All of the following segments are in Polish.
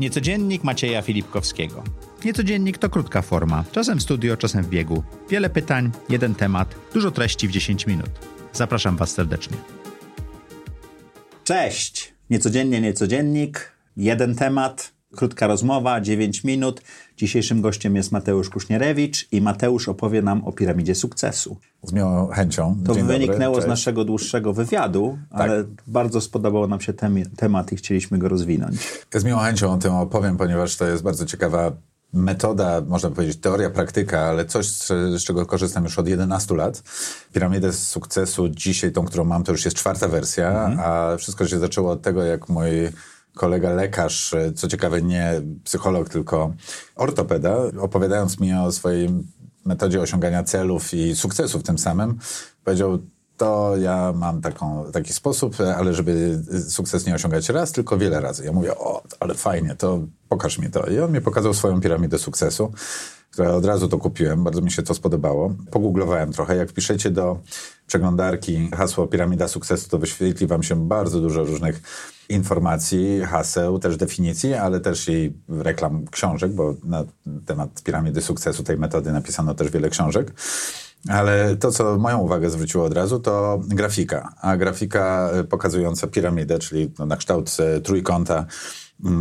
Niecodziennik Macieja Filipkowskiego. Niecodziennik to krótka forma, czasem w studio, czasem w biegu. Wiele pytań, jeden temat, dużo treści w 10 minut. Zapraszam Was serdecznie. Cześć! Niecodziennie, niecodziennik, jeden temat, krótka rozmowa, 9 minut. Dzisiejszym gościem jest Mateusz Kusznierewicz i Mateusz opowie nam o piramidzie sukcesu. Z miłą chęcią. To Dzień wyniknęło dobry, z naszego dłuższego wywiadu, Tak. ale bardzo spodobał nam się tem- temat i chcieliśmy go rozwinąć. Z miłą chęcią o tym opowiem, ponieważ to jest bardzo ciekawa metoda, można powiedzieć teoria, praktyka, ale coś, z, z czego korzystam już od 11 lat. Piramidę sukcesu dzisiaj, tą, którą mam, to już jest czwarta wersja, a wszystko się zaczęło od tego, jak mój kolega lekarz, co ciekawe nie psycholog, tylko ortopeda, opowiadając mi o swojej metodzie osiągania celów i sukcesów tym samym, powiedział, to ja mam taką, taki sposób, ale żeby sukces nie osiągać raz, tylko wiele razy. Ja mówię, o, ale fajnie, to pokaż mi to. I on mi pokazał swoją piramidę sukcesu, która od razu to kupiłem, bardzo mi się to spodobało. Pogooglowałem trochę. Jak wpiszecie do przeglądarki hasło piramida sukcesu, to wyświetli wam się bardzo dużo różnych informacji, haseł, też definicji, ale też i reklam książek, bo na temat piramidy sukcesu tej metody napisano też wiele książek. Ale to, co moją uwagę zwróciło od razu, to grafika. A grafika y, pokazująca piramidę, czyli no, na kształt y, trójkąta,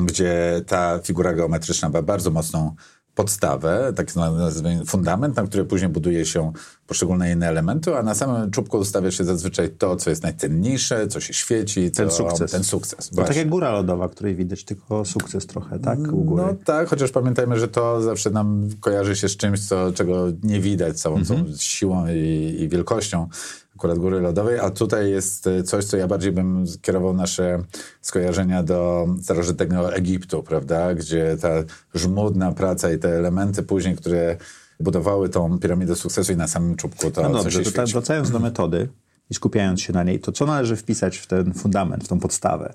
gdzie ta figura geometryczna ma bardzo mocną podstawę, tak nazwijmy fundament, na który później buduje się poszczególne inne elementy, a na samym czubku ustawia się zazwyczaj to, co jest najcenniejsze, co się świeci, co, Ten sukces. Ten sukces. To tak jak góra lodowa, której widać tylko sukces trochę, tak? U góry. No tak, chociaż pamiętajmy, że to zawsze nam kojarzy się z czymś, co, czego nie widać, całą Mhm. siłą i, i wielkością akurat góry lodowej, a tutaj jest y, coś, co ja bardziej bym skierował nasze skojarzenia do starożytnego Egiptu, prawda, gdzie ta żmudna praca i te elementy później, które budowały tą piramidę sukcesu i na samym czubku to, no dobrze, się to tak wracając do metody i skupiając się na niej, to co należy wpisać w ten fundament, w tą podstawę?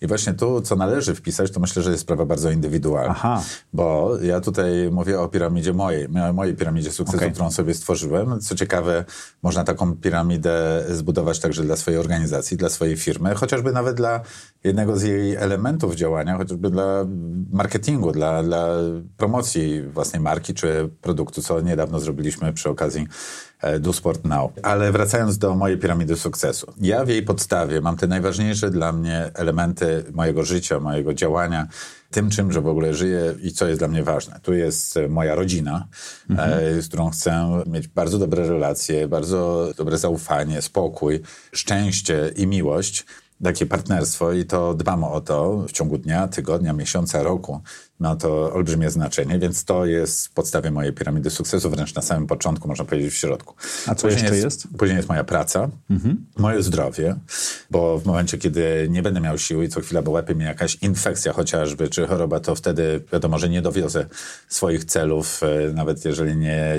I właśnie tu, co należy wpisać, to myślę, że jest sprawa bardzo indywidualna. Aha. Bo ja tutaj mówię o piramidzie mojej, mojej piramidzie sukcesu, Okej. którą sobie stworzyłem. Co ciekawe, można taką piramidę zbudować także dla swojej organizacji, dla swojej firmy, chociażby nawet dla jednego z jej elementów działania, chociażby dla marketingu, dla, dla promocji własnej marki czy produktu, co niedawno zrobiliśmy przy okazji e, Do Sport Now. Ale wracając do mojej piramidy sukcesu. Ja w jej podstawie mam te najważniejsze dla mnie elementy mojego życia, mojego działania, tym czym, że w ogóle żyję i co jest dla mnie ważne. Tu jest e, moja rodzina, e, z którą chcę mieć bardzo dobre relacje, bardzo dobre zaufanie, spokój, szczęście i miłość. Takie partnerstwo i to dbam o to w ciągu dnia, tygodnia, miesiąca, roku. Ma to olbrzymie znaczenie, więc to jest w podstawie mojej piramidy sukcesu, wręcz na samym początku, można powiedzieć w środku. A co jeszcze jest? Później jest moja praca, moje zdrowie, bo w momencie, kiedy nie będę miał siły i co chwila bo łapie mnie jakaś infekcja chociażby, czy choroba, to wtedy wiadomo, że nie dowiozę swoich celów, e, nawet jeżeli nie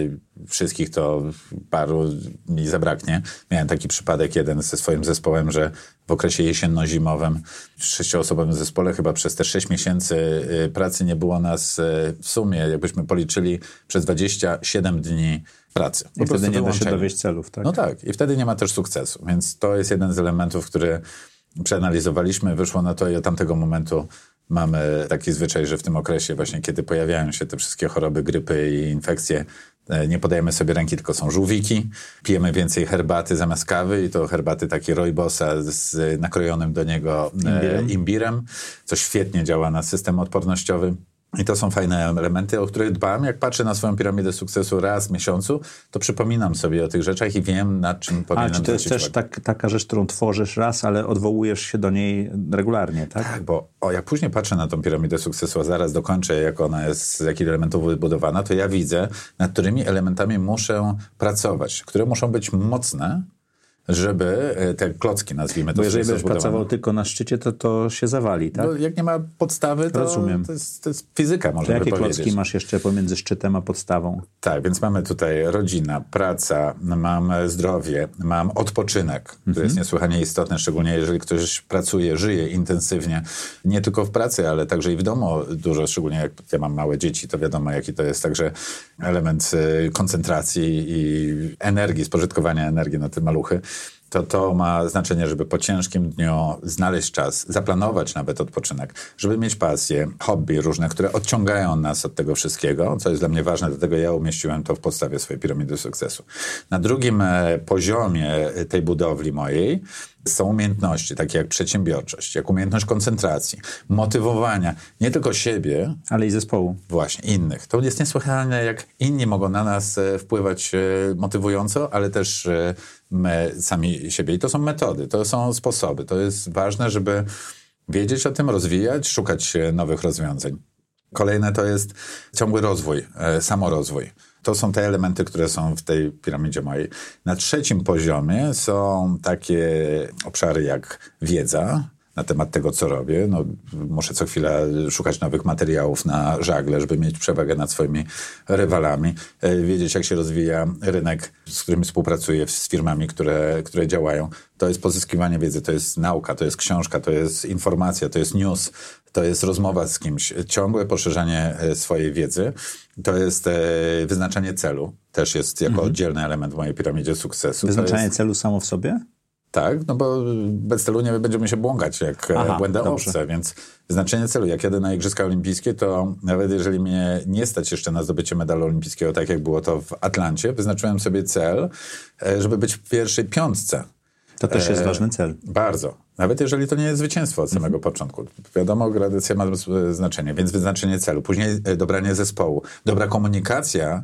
wszystkich, to paru mi zabraknie. Miałem taki przypadek jeden ze swoim zespołem, że w okresie jesienno-zimowym w sześcioosobowym zespole chyba przez te sześć miesięcy y, pracy nie było nas y, w sumie, jakbyśmy policzyli, przez 27 dni pracy. Po I wtedy prostu nie da się dowieść celów, tak? No tak, i wtedy nie ma też sukcesu. Więc to jest jeden z elementów, który przeanalizowaliśmy. Wyszło na to i od tamtego momentu mamy taki zwyczaj, że w tym okresie właśnie, kiedy pojawiają się te wszystkie choroby, grypy i infekcje, e, nie podajemy sobie ręki, tylko są żółwiki. Pijemy więcej herbaty zamiast kawy i to herbaty takie rojbosa z nakrojonym do niego e, Imbirem. imbirem, co świetnie działa na system odpornościowy. I to są fajne elementy, o których dbam. Jak patrzę na swoją piramidę sukcesu raz w miesiącu, to przypominam sobie o tych rzeczach i wiem, nad czym A, powinienem czy to jest też tak, taka rzecz, którą tworzysz raz, ale odwołujesz się do niej regularnie, tak? Tak, bo o, jak później patrzę na tą piramidę sukcesu, a zaraz dokończę, jak ona jest, z jakich elementów wybudowana, to ja widzę, nad którymi elementami muszę pracować, które muszą być mocne, żeby e, te klocki, nazwijmy to, Bo jeżeli będziesz pracował tylko na szczycie, to to się zawali, tak? No, jak nie ma podstawy, to, Rozumiem. to, jest, to jest fizyka, można jakie powiedzieć. klocki masz jeszcze pomiędzy szczytem a podstawą? Tak, więc mamy tutaj rodzina, praca, mam zdrowie, mam odpoczynek, który Mhm. jest niesłychanie istotny, szczególnie jeżeli ktoś pracuje, żyje intensywnie, nie tylko w pracy, ale także i w domu dużo, szczególnie jak ja mam małe dzieci, to wiadomo jaki to jest także element y, koncentracji i energii, spożytkowania energii na te maluchy. To to ma znaczenie, żeby po ciężkim dniu znaleźć czas, zaplanować nawet odpoczynek, żeby mieć pasję, hobby różne, które odciągają nas od tego wszystkiego, co jest dla mnie ważne, dlatego ja umieściłem to w podstawie swojej piramidy sukcesu. Na drugim e, poziomie tej budowli mojej są umiejętności, takie jak przedsiębiorczość, jak umiejętność koncentracji, motywowania nie tylko siebie, ale i zespołu. Właśnie, innych. To jest niesłychane, jak inni mogą na nas e, wpływać e, motywująco, ale też e, my sami siebie. I to są metody, to są sposoby. To jest ważne, żeby wiedzieć o tym, rozwijać, szukać nowych rozwiązań. Kolejne to jest ciągły rozwój, samorozwój. To są te elementy, które są w tej piramidzie mojej. Na trzecim poziomie są takie obszary jak wiedza, na temat tego, co robię. No, muszę co chwilę szukać nowych materiałów na żagle, żeby mieć przewagę nad swoimi rywalami, e, wiedzieć, jak się rozwija rynek, z którym współpracuję, z firmami, które, które działają. To jest pozyskiwanie wiedzy, to jest nauka, to jest książka, to jest informacja, to jest news, to jest rozmowa z kimś, ciągłe poszerzanie e, swojej wiedzy, to jest e, wyznaczanie celu, też jest jako mhm. oddzielny element w mojej piramidzie sukcesu. Wyznaczanie jest... celu samo w sobie? Tak, no bo bez celu nie będziemy się błąkać jak e, Aha, owce, więc znaczenie celu. Jak jadę na Igrzyska Olimpijskie, to nawet jeżeli mnie nie stać jeszcze na zdobycie medalu olimpijskiego, tak jak było to w Atlancie, wyznaczyłem sobie cel, żeby być w pierwszej piątce. To też jest e, ważny cel. Bardzo. Nawet jeżeli to nie jest zwycięstwo od samego mhm. początku. Wiadomo, gradacja ma znaczenie, więc wyznaczenie celu. Później e, dobranie zespołu. Dobra komunikacja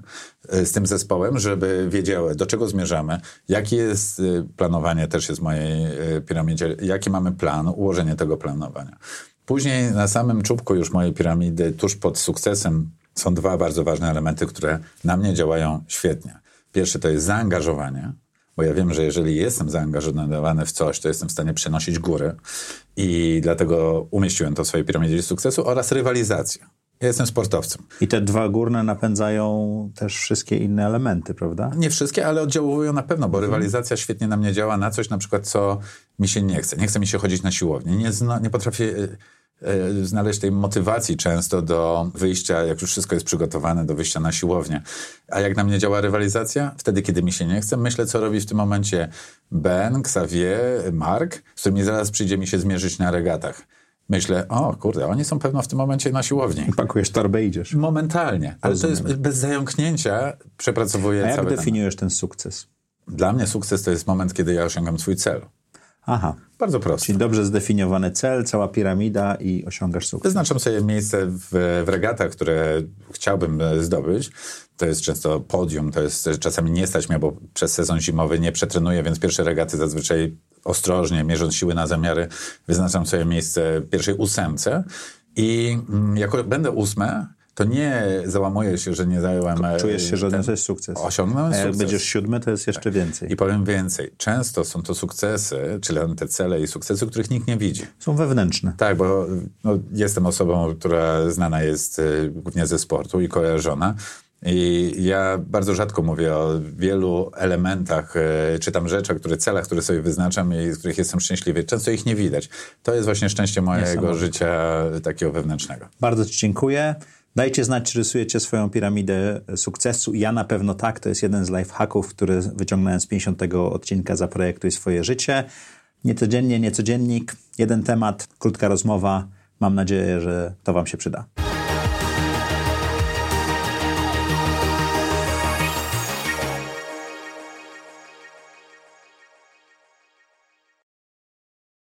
e, z tym zespołem, żeby wiedziały, do czego zmierzamy, jakie jest planowanie też jest w mojej piramidzie, jaki mamy plan, ułożenie tego planowania. Później na samym czubku już mojej piramidy, tuż pod sukcesem, są dwa bardzo ważne elementy, które na mnie działają świetnie. Pierwszy to jest zaangażowanie, bo ja wiem, że jeżeli jestem zaangażowany w coś, to jestem w stanie przenosić góry i dlatego umieściłem to w swojej piramidzie sukcesu oraz rywalizacja. Ja jestem sportowcem. I te dwa górne napędzają też wszystkie inne elementy, prawda? Nie wszystkie, ale oddziałują na pewno, bo rywalizacja świetnie na mnie działa na coś na przykład, co mi się nie chce. Nie chce mi się chodzić na siłownię. Nie, zna, nie potrafię y, E, znaleźć tej motywacji często do wyjścia, jak już wszystko jest przygotowane, do wyjścia na siłownię. A jak na mnie działa rywalizacja? Wtedy, kiedy mi się nie chce, myślę, co robi w tym momencie Ben, Xavier, Mark, z którymi zaraz przyjdzie mi się zmierzyć na regatach. Myślę, o kurde, oni są pewno w tym momencie na siłowni. Pakujesz torbę i idziesz. Momentalnie. Ale Rozumiem. to jest bez zająknięcia przepracowuję A jak definiujesz ten sukces? Dla mnie sukces to jest moment, kiedy ja osiągam swój cel. Aha. Bardzo prosto. Czyli dobrze zdefiniowany cel, cała piramida i osiągasz sukces. Wyznaczam sobie miejsce w, w regatach, które chciałbym e, zdobyć. To jest często podium, to jest czasami nie stać mnie, bo przez sezon zimowy nie przetrenuję, więc pierwsze regaty zazwyczaj ostrożnie, mierząc siły na zamiary, wyznaczam sobie miejsce w pierwszej ósemce. I mm, jako będę ósme, to nie załamuję się, że nie zająłem... E, Czujesz się, że jest sukces. Osiągnąłem A jak sukces. będziesz siódmy, to jest jeszcze więcej. I powiem więcej. Często są to sukcesy, czyli te cele i sukcesy, których nikt nie widzi. Są wewnętrzne. Tak, bo no, jestem osobą, która znana jest y, głównie ze sportu i kojarzona. I ja bardzo rzadko mówię o wielu elementach, y, czy tam rzeczach, które, celach, które sobie wyznaczam i z których jestem szczęśliwy. Często ich nie widać. To jest właśnie szczęście mojego życia takiego wewnętrznego. Bardzo Ci dziękuję. Dajcie znać, czy rysujecie swoją piramidę sukcesu. Ja na pewno tak. To jest jeden z lifehacków, który wyciągnąłem z 50 odcinka Zaprojektuj swoje życie. Niecodziennie, niecodziennik, jeden temat, krótka rozmowa. Mam nadzieję, że to Wam się przyda.